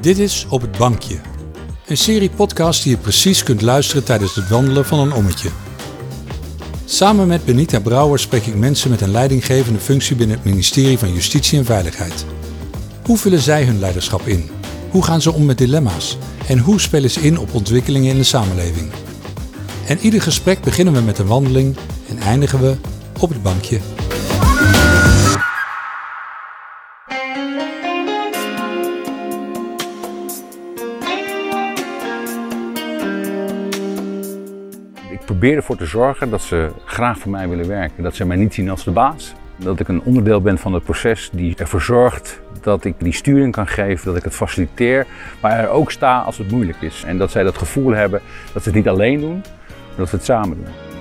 Dit is Op het Bankje. Een serie podcast die je precies kunt luisteren tijdens het wandelen van een ommetje. Samen met Benita Brouwer spreek ik mensen met een leidinggevende functie binnen het ministerie van Justitie en Veiligheid. Hoe vullen zij hun leiderschap in? Hoe gaan ze om met dilemma's? En hoe spelen ze in op ontwikkelingen in de samenleving? En ieder gesprek beginnen we met een wandeling en eindigen we op het bankje. Probeer ervoor te zorgen dat ze graag voor mij willen werken. Dat ze mij niet zien als de baas. Dat ik een onderdeel ben van het proces die ervoor zorgt dat ik die sturing kan geven, dat ik het faciliteer, maar er ook sta als het moeilijk is. En dat zij dat gevoel hebben dat ze het niet alleen doen, maar dat we het samen doen.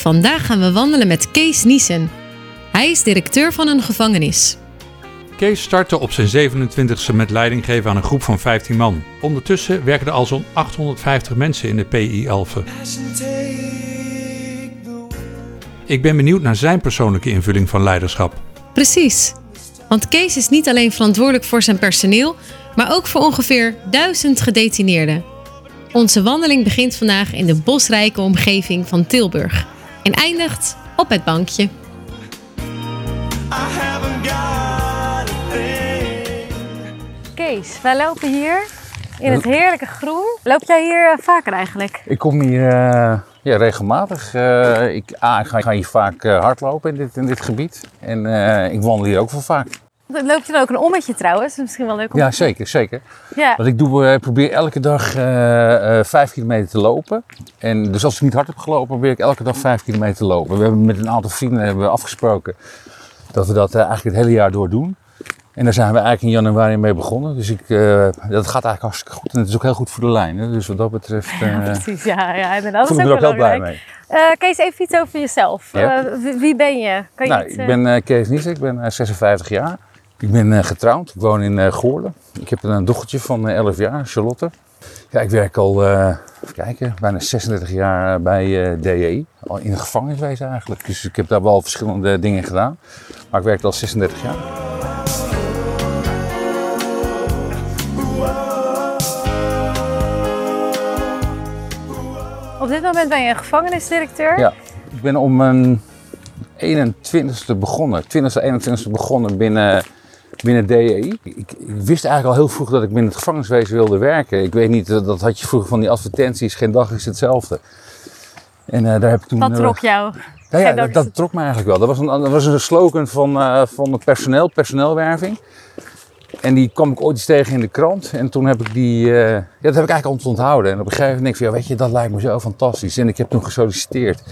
Vandaag gaan we wandelen met Kees Niesen. Hij is directeur van een gevangenis. Kees startte op zijn 27e met leiding geven aan een groep van 15 man. Ondertussen werken er al zo'n 850 mensen in de PI Alphen. Ik ben benieuwd naar zijn persoonlijke invulling van leiderschap. Precies, want Kees is niet alleen verantwoordelijk voor zijn personeel, maar ook voor ongeveer 1000 gedetineerden. Onze wandeling begint vandaag in de bosrijke omgeving van Tilburg en eindigt op het bankje. Kees, wij lopen hier in het heerlijke groen. Loop jij hier eh, vaker eigenlijk? Ik kom hier eh, ja, regelmatig. Eh, ik, ah, ik ga, ik ga hier vaak hardlopen in dit, in dit gebied. En eh, ik wandel hier ook wel vaak. Loop je dan ook een ommetje trouwens? Dat is misschien wel leuk om Ja, zeker, zeker. Ja. Want ik doe, eh, probeer elke dag eh, vijf kilometer te lopen. En dus als ik niet hard heb gelopen, probeer ik elke dag vijf kilometer te lopen. We hebben met een aantal vrienden hebben we afgesproken dat we dat eigenlijk het hele jaar door doen. En daar zijn we eigenlijk in januari mee begonnen. Dus ik, dat gaat eigenlijk hartstikke goed. En het is ook heel goed voor de lijn. Hè? Dus wat dat betreft Ja, eh precies. Ja, ja ik me er ook heel blij mee. Kees, even iets over jezelf. Ja. Wie, ben je? Kan je Nou, iets, ik ben Kees Niesen, ik ben eh, 56 jaar. Ik ben eh, getrouwd, ik woon in eh Goorlen. Ik heb een dochtertje van eh, 11 jaar, Charlotte. Ja, ik werk al, eh, even kijken, bijna 36 jaar bij eh DE. Al in het gevangeniswezen eigenlijk. Dus ik heb daar wel verschillende dingen gedaan. Maar ik werk al 36 jaar. Op dit moment ben je een gevangenisdirecteur. Ja, ik ben om mijn 21ste begonnen, 20e, 21ste begonnen binnen, binnen DEI. Ik, ik wist eigenlijk al heel vroeg dat ik binnen het gevangeniswezen wilde werken. Ik weet niet, dat, had je vroeger van die advertenties, geen dag is hetzelfde. En eh, daar heb ik toen... Wat eh, trok jou? ja, dat, trok me eigenlijk wel. Dat was een, dat was een slogan van, eh, van het personeel, personeelwerving. En die kwam ik ooit eens tegen in de krant. En toen heb ik die, ja, dat heb ik eigenlijk onthouden. En op een gegeven moment denk ik van, ja, weet je, dat lijkt me zo fantastisch. En ik heb toen gesolliciteerd.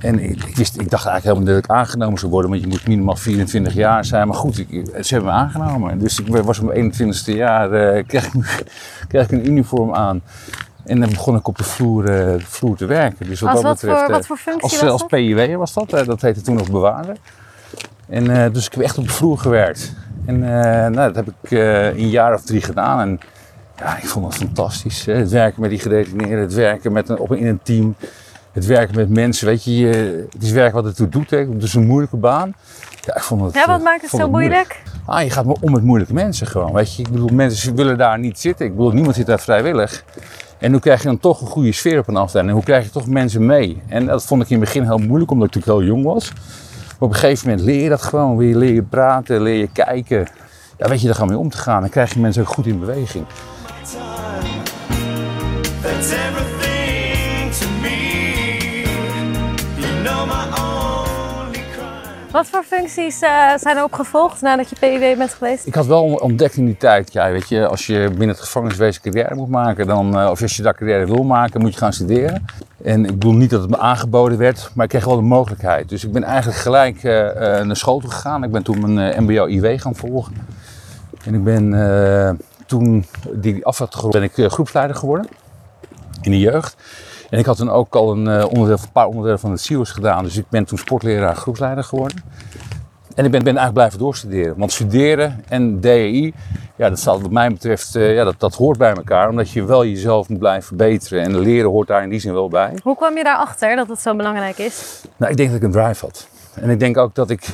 En ik, ik wist, ik dacht eigenlijk helemaal niet dat ik aangenomen zou worden, want je moet minimaal 24 jaar zijn. Maar goed, ik, ze hebben me aangenomen. Dus ik was op mijn 21ste jaar, eh, kreeg, ik, kreeg ik een uniform aan. En dan begon ik op de vloer, eh, vloer te werken. Dus wat Als dat wat, betreft, voor, eh, wat voor functie als, was als dat? PIW was dat, dat heette toen nog bewaarder. En dus ik heb echt op de vloer gewerkt. En nou, dat heb ik een jaar of drie gedaan. En ja, ik vond het fantastisch. Hè. Het werken met die gedetineerden, het werken met een, op in een team. Het werken met mensen, weet je, je- het is werk wat het toe doet. Hè. Het is een moeilijke baan. Ja, ik vond het, Ja, wat eh, maakt het vond zo moeilijk? Ah, je gaat maar om met moeilijke mensen gewoon. Weet je, ik bedoel, mensen willen daar niet zitten. Ik bedoel, niemand zit daar vrijwillig. En hoe krijg je dan toch een goede sfeer op een afdeling? En hoe krijg je toch mensen mee? En dat vond ik in het begin heel moeilijk, omdat ik natuurlijk heel jong was. Maar op een gegeven moment leer je dat gewoon. Weer leer je praten, leer je kijken. Ja, weet je, daar gaan mee om te gaan. Dan krijg je mensen ook goed in beweging. Wat voor functies eh, zijn er opgevolgd nadat je PIW bent geweest? Ik had wel ontdekt in die tijd, ja, weet je, als je binnen het gevangeniswezen carrière moet maken, dan, eh, of als je daar carrière wil maken, moet je gaan studeren. En ik bedoel niet dat het me aangeboden werd, maar ik kreeg wel de mogelijkheid. Dus ik ben eigenlijk gelijk eh, naar school toe gegaan. Ik ben toen mijn MBO-IW gaan volgen. En ik ben toen die af ben ik groepsleider geworden in de jeugd. En ik had toen ook al een, eh, onderdeel, een paar onderdelen van het CIO's gedaan, dus ik ben toen sportleraar groepsleider geworden. En ik ben, ben eigenlijk blijven doorstuderen. Want studeren en DEI, ja, dat staat wat mij betreft, eh, ja, dat, dat hoort bij elkaar. Omdat je wel jezelf moet blijven verbeteren. En leren hoort daar in die zin wel bij. Hoe kwam je daarachter dat het zo belangrijk is? Nou, ik denk dat ik een drive had. En ik denk ook dat ik,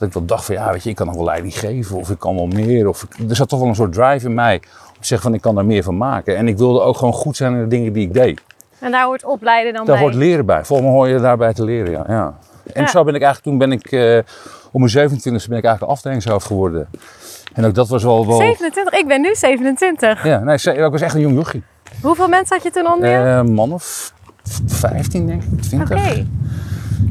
dat ik wel dacht van, ja, weet je, ik kan nog wel leiding geven. Of ik kan wel meer. Of ik- er zat toch wel een soort drive in mij. Om te zeggen van, ik kan daar meer van maken. En ik wilde ook gewoon goed zijn in de dingen die ik deed. En daar hoort opleiden dan Daar bij. hoort leren bij. Volgens mij hoor je daarbij te leren, ja. ja. En Ja. zo ben ik eigenlijk, toen ben ik, eh om mijn 27e ben ik eigenlijk afdelingshoofd geworden. En ook dat was wel... wel 27, ik ben nu 27. ja, nee, ik was echt een jong jochie. Hoeveel mensen had je toen onder je? Een man of 15 denk ik, 20. Oké.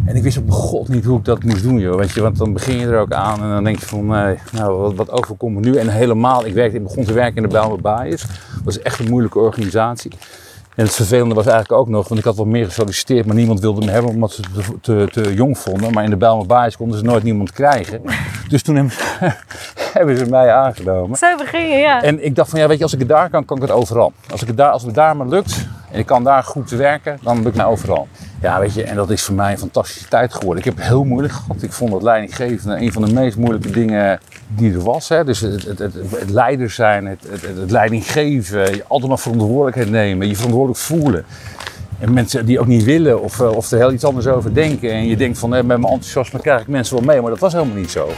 En ik wist op mijn god niet hoe ik dat moest doen, joh. Weet je, want dan begin je er ook aan en dan denk je van, nee, nou, wat, wat overkomt me nu? En helemaal, ik, werkte, ik begon te werken in de Bijlmer Baaiers. Dat was echt een moeilijke organisatie. En het vervelende was eigenlijk ook nog, want ik had wel meer gesolliciteerd, maar niemand wilde me hebben omdat ze het te, te, te jong vonden. Maar in de Bijlmer Baaiers konden ze nooit niemand krijgen. Dus toen hebben ze, hebben ze mij aangenomen. Zo begin je, ja. En ik dacht van ja, weet je, als ik het daar kan, kan ik het overal. Als, ik het daar, als het daar maar lukt en ik kan daar goed werken, dan lukt mij overal. Ja, weet je, en dat is voor mij een fantastische tijd geworden. Ik heb het heel moeilijk gehad. Ik vond het leidinggeven een van de meest moeilijke dingen die er was. Hè. Dus het, het, het, het leider zijn, het, het, het, het leiding geven, je altijd maar verantwoordelijkheid nemen, je verantwoordelijk voelen. En mensen die ook niet willen of, eh, of er heel iets anders over denken. En je denkt van, met mijn enthousiasme krijg ik mensen wel mee, maar dat was helemaal niet zo.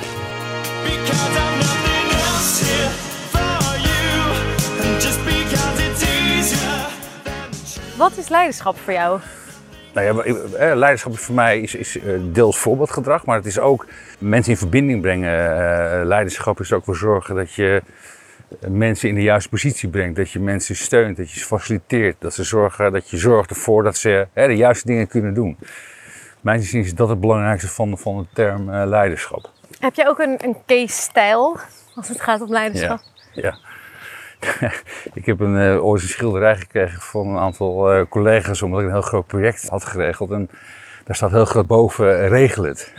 Wat is leiderschap voor jou? Nou ja, eh, leiderschap is voor mij is, is eh, deels voorbeeldgedrag, maar het is ook mensen in verbinding brengen. Eh, Leiderschap is ook voor zorgen dat je mensen in de juiste positie brengt, dat je mensen steunt, dat je ze faciliteert, dat, ze zorgen, dat je zorgt ervoor dat ze de juiste dingen kunnen doen. Mijn inziens is dat het belangrijkste van, van de term leiderschap. Heb je ook een, een case-stijl als het gaat om leiderschap? Ja. ik heb een, eh, ooit een schilderij gekregen van een aantal eh, collega's omdat ik een heel groot project had geregeld. En daar staat heel groot boven, eh, regel het.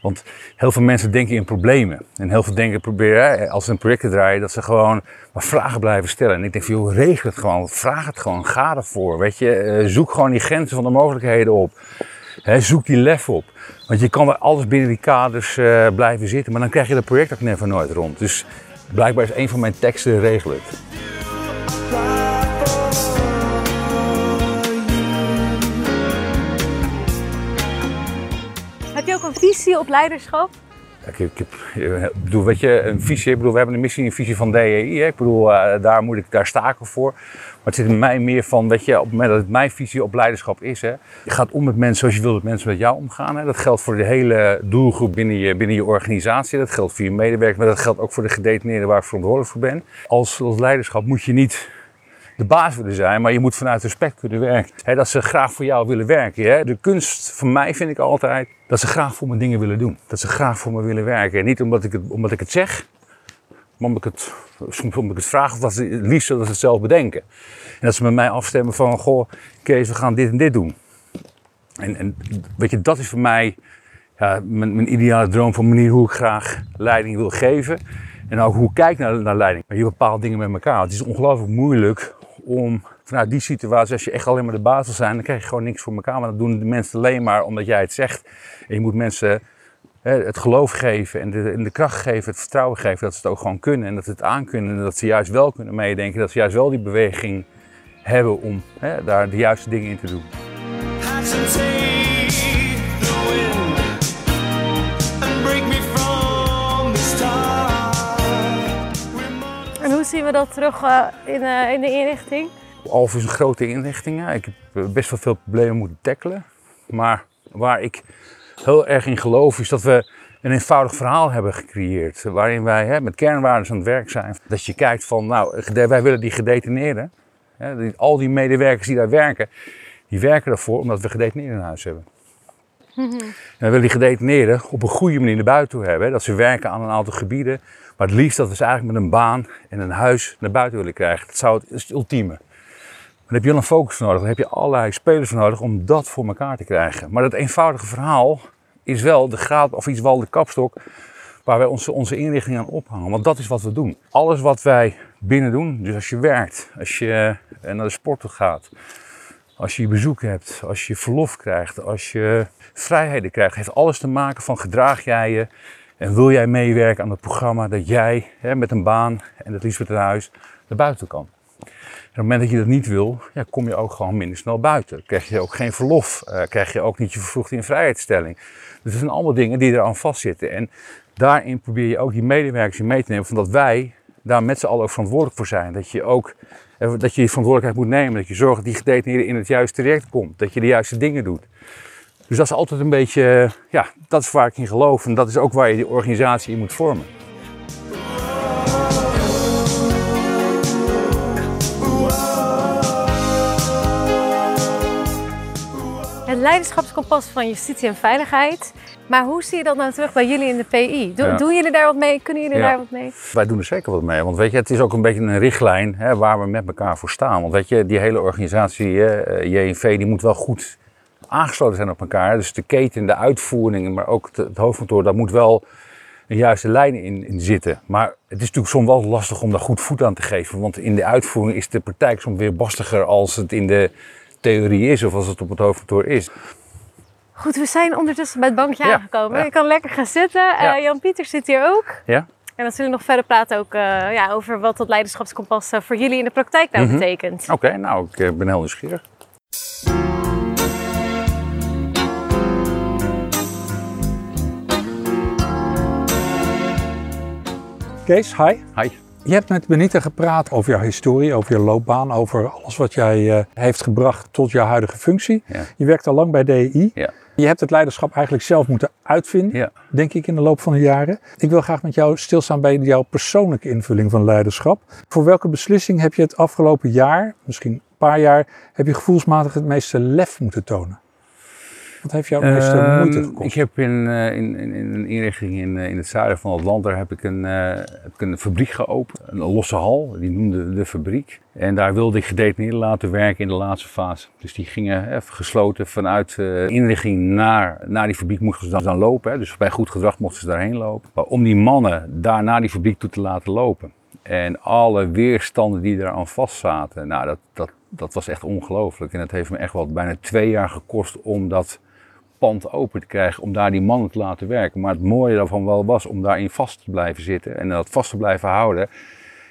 Want heel veel mensen denken in problemen. En heel veel denken proberen, als ze een project draaien, dat ze gewoon maar vragen blijven stellen. En ik denk van, joh, regel het gewoon. Vraag het gewoon. Ga ervoor. Weet je, zoek gewoon die grenzen van de mogelijkheden op. Zoek die lef op. Want je kan wel alles binnen die kaders blijven zitten, maar dan krijg je dat project ook never nooit rond. Dus blijkbaar is een van mijn teksten regel het. Heb je ook een visie op leiderschap? Ik, ik, bedoel, weet je, een visie. Ik bedoel, we hebben een missie en een visie van DEI. Hè. Ik bedoel, eh, daar moet ik, daar sta ik voor. Maar het zit in mij meer van, weet je, op moment dat het mijn visie op leiderschap is. Hè, je gaat om met mensen zoals je wil dat mensen met jou omgaan. Hè. Dat geldt voor de hele doelgroep binnen je, binnen je organisatie. Dat geldt voor je medewerkers, maar dat geldt ook voor de gedetineerden waar ik verantwoordelijk voor ben. Als, als leiderschap moet je niet de baas willen zijn, maar je moet vanuit respect kunnen werken. Dat ze graag voor jou willen werken. De kunst van mij vind ik altijd dat ze graag voor me dingen willen doen. Dat ze graag voor me willen werken. En niet omdat ik het, omdat ik het zeg, omdat ik het, soms omdat ik het vraag of dat ze het liefst dat ze het zelf bedenken. En dat ze met mij afstemmen van, goh, Kees, we gaan dit en dit doen. En, en weet je, dat is voor mij ja, mijn, mijn ideale droom van manier hoe ik graag leiding wil geven. En ook hoe ik kijk naar, naar leiding. Maar je bepaalt dingen met elkaar. Het is ongelooflijk moeilijk om vanuit die situatie, als je echt alleen maar de baas wil zijn, dan krijg je gewoon niks voor elkaar. Want dan doen de mensen alleen maar omdat jij het zegt. En je moet mensen het geloof geven en de, en de kracht geven, het vertrouwen geven dat ze het ook gewoon kunnen. En dat ze het aankunnen en dat ze juist wel kunnen meedenken. Dat ze juist wel die beweging hebben om hè, daar de juiste dingen in te doen. En hoe zien we dat terug eh, in, eh, in de inrichting? Alf is een grote inrichting. ja. Ik heb eh, best wel veel problemen moeten tackelen. Maar waar ik heel erg in geloof is dat we een eenvoudig verhaal hebben gecreëerd. Waarin wij hè, met kernwaarden aan het werk zijn. Dat je kijkt van, nou, wij willen die gedetineerden. Hè, die- al die medewerkers die daar werken, die werken ervoor omdat we gedetineerden in huis hebben. En we willen die gedetineerden op een goede manier naar buiten toe hebben. hè. Dat ze werken aan een aantal gebieden. Maar het liefst dat we ze eigenlijk met een baan en een huis naar buiten willen krijgen. Dat, zou het, dat is het ultieme. Dan heb je wel een focus nodig. Dan heb je allerlei spelers voor nodig om dat voor elkaar te krijgen. Maar dat eenvoudige verhaal is wel de graad, of iets wel de kapstok, waar wij onze, onze inrichting aan ophangen. Want dat is wat we doen. Alles wat wij binnen doen, dus als je werkt, als je eh, naar de sport gaat, Als je bezoek hebt, als je verlof krijgt, als je vrijheden krijgt, heeft alles te maken van gedraag jij je en wil jij meewerken aan het programma dat jij hè, met een baan en het liefst met een huis naar buiten kan. Op het moment dat je dat niet wil, ja, kom je ook gewoon minder snel buiten. Krijg je ook geen verlof, eh, krijg je ook niet je vervroegde invrijheidstelling. Dus dat zijn allemaal dingen die eraan vastzitten. En daarin probeer je ook die medewerkers in mee te nemen, van dat wij daar met z'n allen ook verantwoordelijk voor zijn. Dat je ook eh, dat je je verantwoordelijkheid moet nemen, dat je zorgt dat die gedetineerde in het juiste traject komt, dat je de juiste dingen doet. Dus dat is altijd een beetje, eh, ja, dat is waar ik in geloof en dat is ook waar je die organisatie in moet vormen. Het leiderschapskompas van justitie en veiligheid. Maar hoe zie je dat nou terug bij jullie in de PI? Doen, Ja. doen jullie daar wat mee? Kunnen jullie Ja. daar wat mee? Wij doen er zeker wat mee, want weet je, het is ook een beetje een richtlijn hè, waar we met elkaar voor staan. Want weet je, die hele organisatie, eh, JNV, die moet wel goed aangesloten zijn op elkaar. Dus de keten, de uitvoering, maar ook het, het hoofdkantoor, daar moet wel een juiste lijn in, in zitten. Maar het is natuurlijk soms wel lastig om daar goed voet aan te geven, want in de uitvoering is de praktijk soms weer bastiger als het in de theorie is of als het op het hoofdkantoor is. Goed, we zijn ondertussen bij het bankje Ja, aangekomen. ja. Je kan lekker gaan zitten. Ja. Eh, Jan Pieter zit hier ook. Ja? En dan zullen we nog verder praten ook, eh, ja, over wat dat leiderschapskompas eh, voor jullie in de praktijk nou Mhm. betekent. Oké, nou, ik ben heel nieuwsgierig. Kees, hi. Hi. Je hebt met Benita gepraat over jouw historie, over je loopbaan, over alles wat jij eh, heeft gebracht tot jouw huidige functie. Ja. Je werkt al lang bij DEI. Ja. Je hebt het leiderschap eigenlijk zelf moeten uitvinden, Ja. denk ik, in de loop van de jaren. Ik wil graag met jou stilstaan bij jouw persoonlijke invulling van leiderschap. Voor welke beslissing heb je het afgelopen jaar, misschien een paar jaar, heb je gevoelsmatig het meeste lef moeten tonen? Wat heeft jou meeste Ehm, moeite gekost? Ik heb in, eh, in, in, in een inrichting in, eh, in het zuiden van het land, daar heb ik een, eh, heb ik een fabriek geopend. Een losse hal, die noemde de fabriek. En daar wilde ik gedetineerden laten werken in de laatste fase. Dus die gingen gesloten vanuit de inrichting naar, naar die fabriek mochten ze dan, lopen. Hè. Dus bij goed gedrag mochten ze daarheen lopen. Maar om die mannen daar naar die fabriek toe te laten lopen. En alle weerstanden die eraan vastzaten, nou dat, dat, dat was echt ongelooflijk. En het heeft me echt wel bijna twee jaar gekost om dat pand open te krijgen om daar die mannen te laten werken. Maar het mooie daarvan wel was om daarin vast te blijven zitten en dat vast te blijven houden.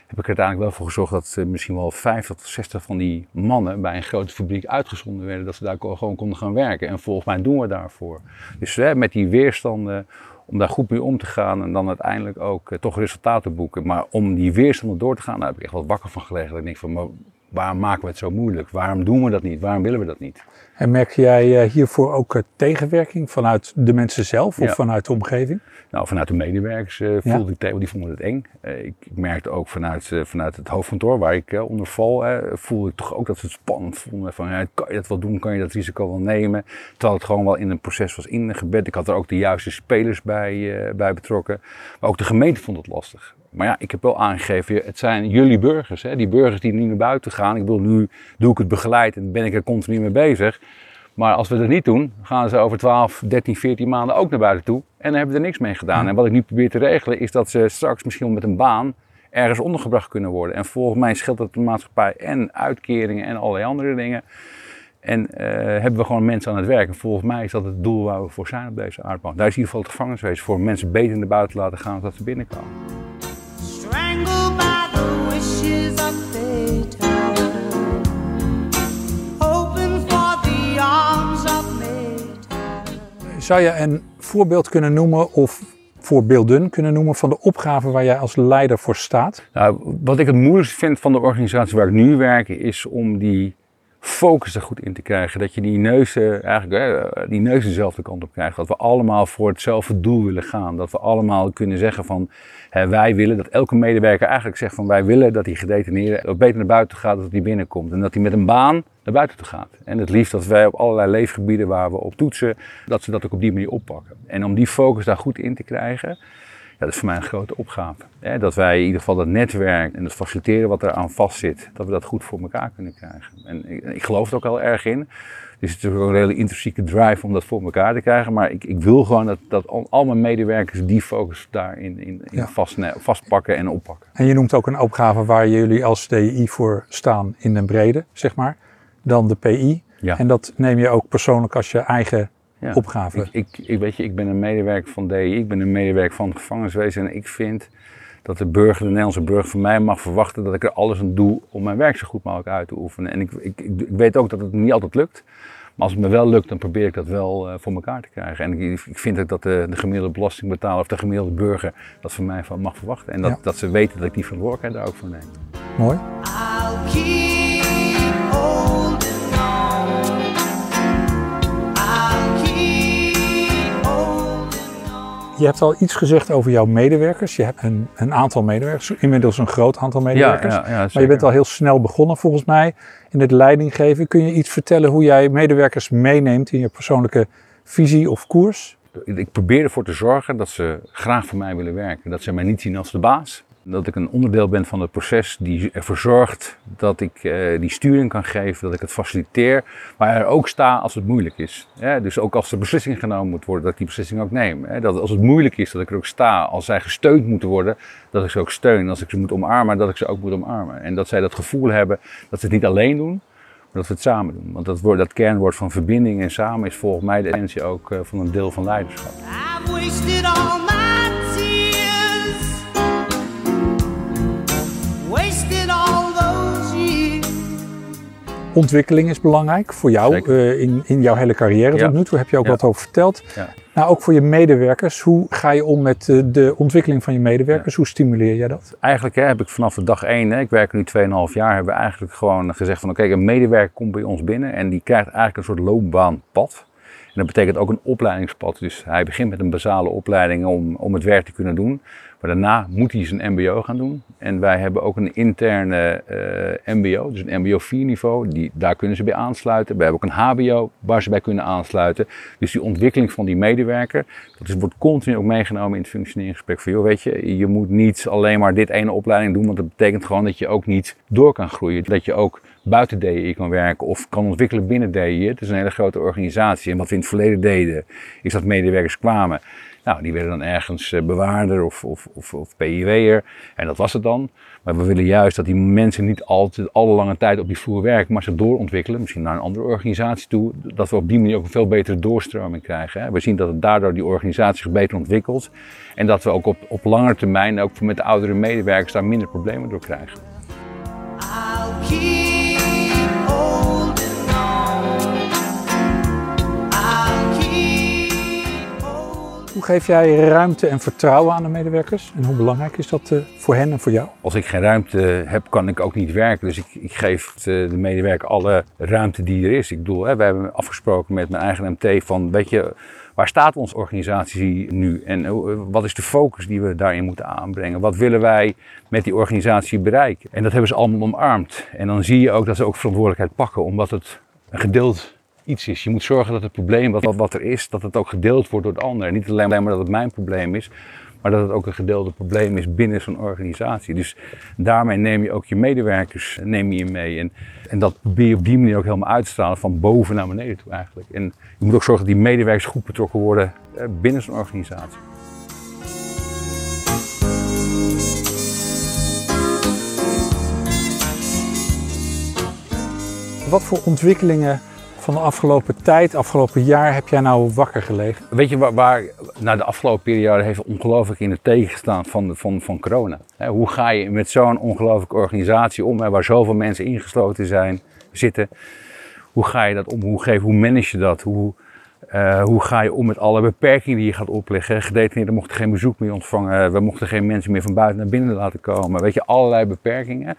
Heb ik er uiteindelijk wel voor gezorgd dat eh, misschien wel 50 tot 60 van die mannen bij een grote fabriek uitgezonden werden. Dat ze daar gewoon konden gaan werken. En volgens mij doen we daarvoor. Dus met die weerstanden, om daar goed mee om te gaan en dan uiteindelijk ook eh, toch resultaten boeken. Maar om die weerstanden door te gaan, daar heb ik echt wat wakker van gelegen. Dat ik denk van, waarom maken we het zo moeilijk? Waarom doen we dat niet? Waarom willen we dat niet? En merk jij eh, hiervoor ook eh, tegenwerking vanuit de mensen zelf of Ja. vanuit de omgeving? Nou, vanuit de medewerkers eh, Ja. voelde ik tegen, die vonden het eng. Ik, ik merkte ook vanuit, vanuit het hoofdkantoor waar ik onder val, voelde ik toch ook dat ze het spannend vonden. Van, ja, kan je dat wel doen? Kan je dat risico wel nemen? Terwijl het gewoon wel in een proces was ingebed. Ik had er ook de juiste spelers bij, bij betrokken. Maar ook de gemeente vond het lastig. Maar ja, ik heb wel aangegeven, het zijn jullie burgers. Hè? Die burgers die nu naar buiten gaan. Ik bedoel, nu doe ik het begeleid en ben ik er continu mee bezig. Maar als we dat niet doen, gaan ze over 12, 13, 14 maanden ook naar buiten toe. En dan hebben we er niks mee gedaan. En wat ik nu probeer te regelen, is dat ze straks misschien met een baan ergens ondergebracht kunnen worden. En volgens mij scheelt dat de maatschappij en uitkeringen en allerlei andere dingen. En eh, hebben we gewoon mensen aan het werk. En volgens mij is dat het doel waar we voor zijn op deze aardbaan. Daar is in ieder geval het gevangeniswezen voor mensen beter naar buiten te laten gaan dan dat ze binnenkomen. Zou je een voorbeeld kunnen noemen of voorbeelden kunnen noemen van de opgave waar jij als leider voor staat? Nou, wat ik het moeilijkste vind van de organisatie waar ik nu werk, is om die focus er goed in te krijgen. Dat je die neuzen, eigenlijk, die neuzen dezelfde kant op krijgt. Dat we allemaal voor hetzelfde doel willen gaan. Dat we allemaal kunnen zeggen van hè, wij willen, dat elke medewerker eigenlijk zegt van wij willen dat die gedetineerde beter naar buiten gaat dan dat hij binnenkomt. En dat hij met een baan naar buiten gaat. En het liefst dat wij op allerlei leefgebieden waar we op toetsen, dat ze dat ook op die manier oppakken. En om die focus daar goed in te krijgen, ja, dat is voor mij een grote opgave. Dat wij in ieder geval dat netwerk en het faciliteren wat er aan vastzit, dat we dat goed voor elkaar kunnen krijgen. En ik, ik geloof er ook heel erg in. Dus het is ook een hele intrinsieke drive om dat voor elkaar te krijgen. Maar ik, ik wil gewoon dat, dat al, al mijn medewerkers die focus daarin in, in Ja. vast, vastpakken en oppakken. En je noemt ook een opgave waar jullie als DI voor staan in den brede, zeg maar. Dan de PI. Ja. En dat neem je ook persoonlijk als je eigen Ja. opgave. Ik, ik, ik, weet je, ik ben een medewerker van DI, ik ben een medewerker van het gevangeniswezen en ik vind dat de burger, de Nederlandse burger van mij mag verwachten dat ik er alles aan doe om mijn werk zo goed mogelijk uit te oefenen. En ik, ik, ik, ik weet ook dat het niet altijd lukt, maar als het me wel lukt, dan probeer ik dat wel eh, voor elkaar te krijgen. En ik, ik vind ook dat de, de gemiddelde belastingbetaler of de gemiddelde burger dat van mij van mag verwachten. En dat, Ja. dat ze weten dat ik die verantwoordelijkheid daar ook voor neem. Mooi. Je hebt al iets gezegd over jouw medewerkers. Je hebt een, een aantal medewerkers, inmiddels een groot aantal medewerkers. ja, ja, maar je bent al heel snel begonnen volgens mij in het leiding geven. Kun je iets vertellen hoe jij medewerkers meeneemt in je persoonlijke visie of koers? Ik probeer ervoor te zorgen dat ze graag voor mij willen werken. Dat ze mij niet zien als de baas. Dat ik een onderdeel ben van het proces die ervoor zorgt dat ik eh, die sturing kan geven, dat ik het faciliteer, maar er ook sta als het moeilijk is. Hè? Dus ook als er beslissing genomen moet worden, dat ik die beslissing ook neem. Dat als het moeilijk is, dat ik er ook sta. Als zij gesteund moeten worden, dat ik ze ook steun. Als ik ze moet omarmen, dat ik ze ook moet omarmen. En dat zij dat gevoel hebben dat ze het niet alleen doen, maar dat we het samen doen. Want dat, woord, dat kernwoord van verbinding en samen is volgens mij de essentie ook eh, van een deel van leiderschap. Ontwikkeling is belangrijk voor jou eh, in, in jouw hele carrière Ja. tot nu toe. Heb je ook Ja. wat over verteld. Ja. Nou, ook voor je medewerkers. Hoe ga je om met eh, de ontwikkeling van je medewerkers? Hoe stimuleer jij dat? Eigenlijk hè, heb ik vanaf de dag één, hè, ik werk nu 2,5 jaar, hebben we eigenlijk gewoon gezegd van oké, een medewerker komt bij ons binnen en die krijgt eigenlijk een soort loopbaanpad. En dat betekent ook een opleidingspad. Dus hij begint met een basale opleiding om, om het werk te kunnen doen. Maar daarna moet hij zijn MBO gaan doen. En wij hebben ook een interne eh, MBO, dus een MBO 4 niveau. Die, daar kunnen ze bij aansluiten. We hebben ook een HBO waar ze bij kunnen aansluiten. Dus die ontwikkeling van die medewerker, dat is, wordt continu ook meegenomen in het functioneringsgesprek. Van joh, weet je, je moet niet alleen maar dit ene opleiding doen, want dat betekent gewoon dat je ook niet door kan groeien. Dat je ook buiten DI kan werken of kan ontwikkelen binnen DI. Het is een hele grote organisatie. En wat we in het verleden deden, is dat medewerkers kwamen. Nou, die werden dan ergens eh, bewaarder of, of, of, of PIW'er. En dat was het dan. Maar we willen juist dat die mensen niet altijd alle lange tijd op die vloer werken, maar ze doorontwikkelen. Misschien naar een andere organisatie toe. Dat we op die manier ook een veel betere doorstroming krijgen. Hè. We zien dat het daardoor die organisatie zich beter ontwikkelt. En dat we ook op, op lange termijn, ook met de oudere medewerkers, daar minder problemen door krijgen. Hoe geef jij ruimte en vertrouwen aan de medewerkers? En hoe belangrijk is dat eh, voor hen en voor jou? Als ik geen ruimte heb, kan ik ook niet werken. Dus ik, ik geef de, de medewerker alle ruimte die er is. Ik bedoel, wij hebben afgesproken met mijn eigen MT van, weet je, waar staat onze organisatie nu? En eh, wat is de focus die we daarin moeten aanbrengen? Wat willen wij met die organisatie bereiken? En dat hebben ze allemaal omarmd. En dan zie je ook dat ze ook verantwoordelijkheid pakken, omdat het een gedeeld iets is. Je moet zorgen dat het probleem wat, wat er is, dat het ook gedeeld wordt door de ander. Niet alleen maar dat het mijn probleem is, maar dat het ook een gedeelde probleem is binnen zo'n organisatie. Dus daarmee neem je ook je medewerkers neem je mee. En, en dat probeer je op die manier ook helemaal uit te stralen, van boven naar beneden toe eigenlijk. En je moet ook zorgen dat die medewerkers goed betrokken worden eh, binnen zo'n organisatie. Wat voor ontwikkelingen van de afgelopen tijd, afgelopen jaar, heb jij nou wakker gelegen? Weet je waar, waar nou, de afgelopen periode heeft ongelooflijk in het teken gestaan van, van, van corona. Hoe ga je met zo'n ongelooflijke organisatie om, hè, waar zoveel mensen ingesloten zijn, zitten? Hoe ga je dat om? Hoe, geef, hoe manage je dat? Hoe, eh, hoe ga je om met alle beperkingen die je gaat opleggen? Gedetineerden mochten geen bezoek meer ontvangen. We mochten geen mensen meer van buiten naar binnen laten komen. Weet je, allerlei beperkingen.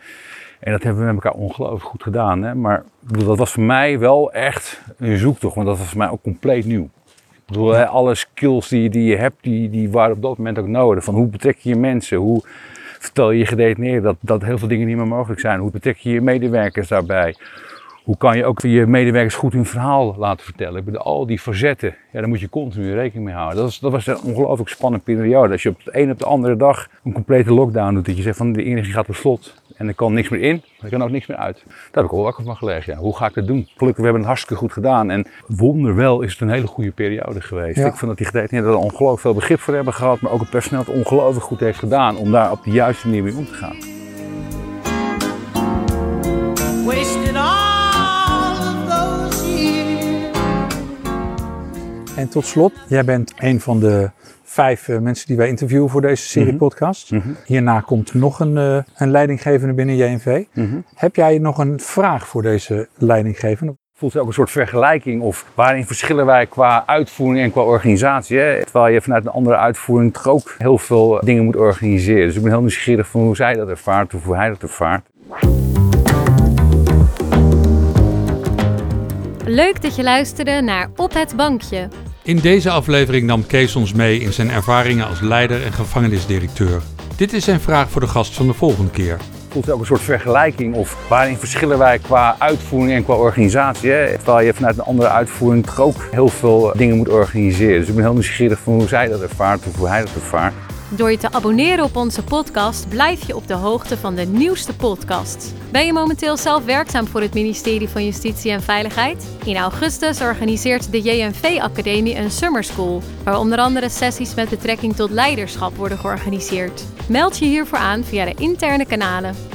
En dat hebben we met elkaar ongelooflijk goed gedaan. Hè? Maar bedoel, dat was voor mij wel echt een zoektocht, want dat was voor mij ook compleet nieuw. Ik bedoel, hè, alle skills die, die je hebt, die, die waren op dat moment ook nodig. Van hoe betrek je je mensen? Hoe vertel je je gedetineerden dat, dat heel veel dingen niet meer mogelijk zijn? Hoe betrek je je medewerkers daarbij? Hoe kan je ook je medewerkers goed hun verhaal laten vertellen? Ik bedoel, al die facetten, ja, daar moet je continu rekening mee houden. Dat was, dat was een ongelooflijk spannende periode. Als je op de een op de andere dag een complete lockdown doet, dat je zegt van de inrichting gaat op slot en er kan niks meer in, er kan ook niks meer uit. Daar heb ik al wakker van gelegen. Ja, hoe ga ik dat doen? Gelukkig, we hebben het hartstikke goed gedaan. En wonderwel is het een hele goede periode geweest. Ja. Ik vind dat die gedetineerden er ongelooflijk veel begrip voor hebben gehad, maar ook het personeel het ongelooflijk goed heeft gedaan om daar op de juiste manier mee om te gaan. En tot slot, jij bent een van de vijf eh, mensen die wij interviewen voor deze serie Mhm. podcast. Hierna komt nog een, eh, een leidinggevende binnen JNV. Mhm. Heb jij nog een vraag voor deze leidinggevende? voelt ook een soort vergelijking of waarin verschillen wij qua uitvoering en qua organisatie. Hè? Terwijl je vanuit een andere uitvoering toch ook heel veel dingen moet organiseren. Dus ik ben heel nieuwsgierig van hoe zij dat ervaart of hoe hij dat ervaart. Leuk dat je luisterde naar Op het Bankje. In deze aflevering nam Kees ons mee in zijn ervaringen als leider en gevangenisdirecteur. Dit is zijn vraag voor de gast van de volgende keer. voelt ook een soort vergelijking of waarin verschillen wij qua uitvoering en qua organisatie. Terwijl je vanuit een andere uitvoering toch ook heel veel dingen moet organiseren. Dus ik ben heel nieuwsgierig van hoe zij dat ervaart of hoe hij dat ervaart. Door je te abonneren op onze podcast blijf je op de hoogte van de nieuwste podcasts. Ben je momenteel zelf werkzaam voor het ministerie van Justitie en Veiligheid? In augustus organiseert de JNV Academie een summer school, waar onder andere sessies met betrekking tot leiderschap worden georganiseerd. Meld je hiervoor aan via de interne kanalen.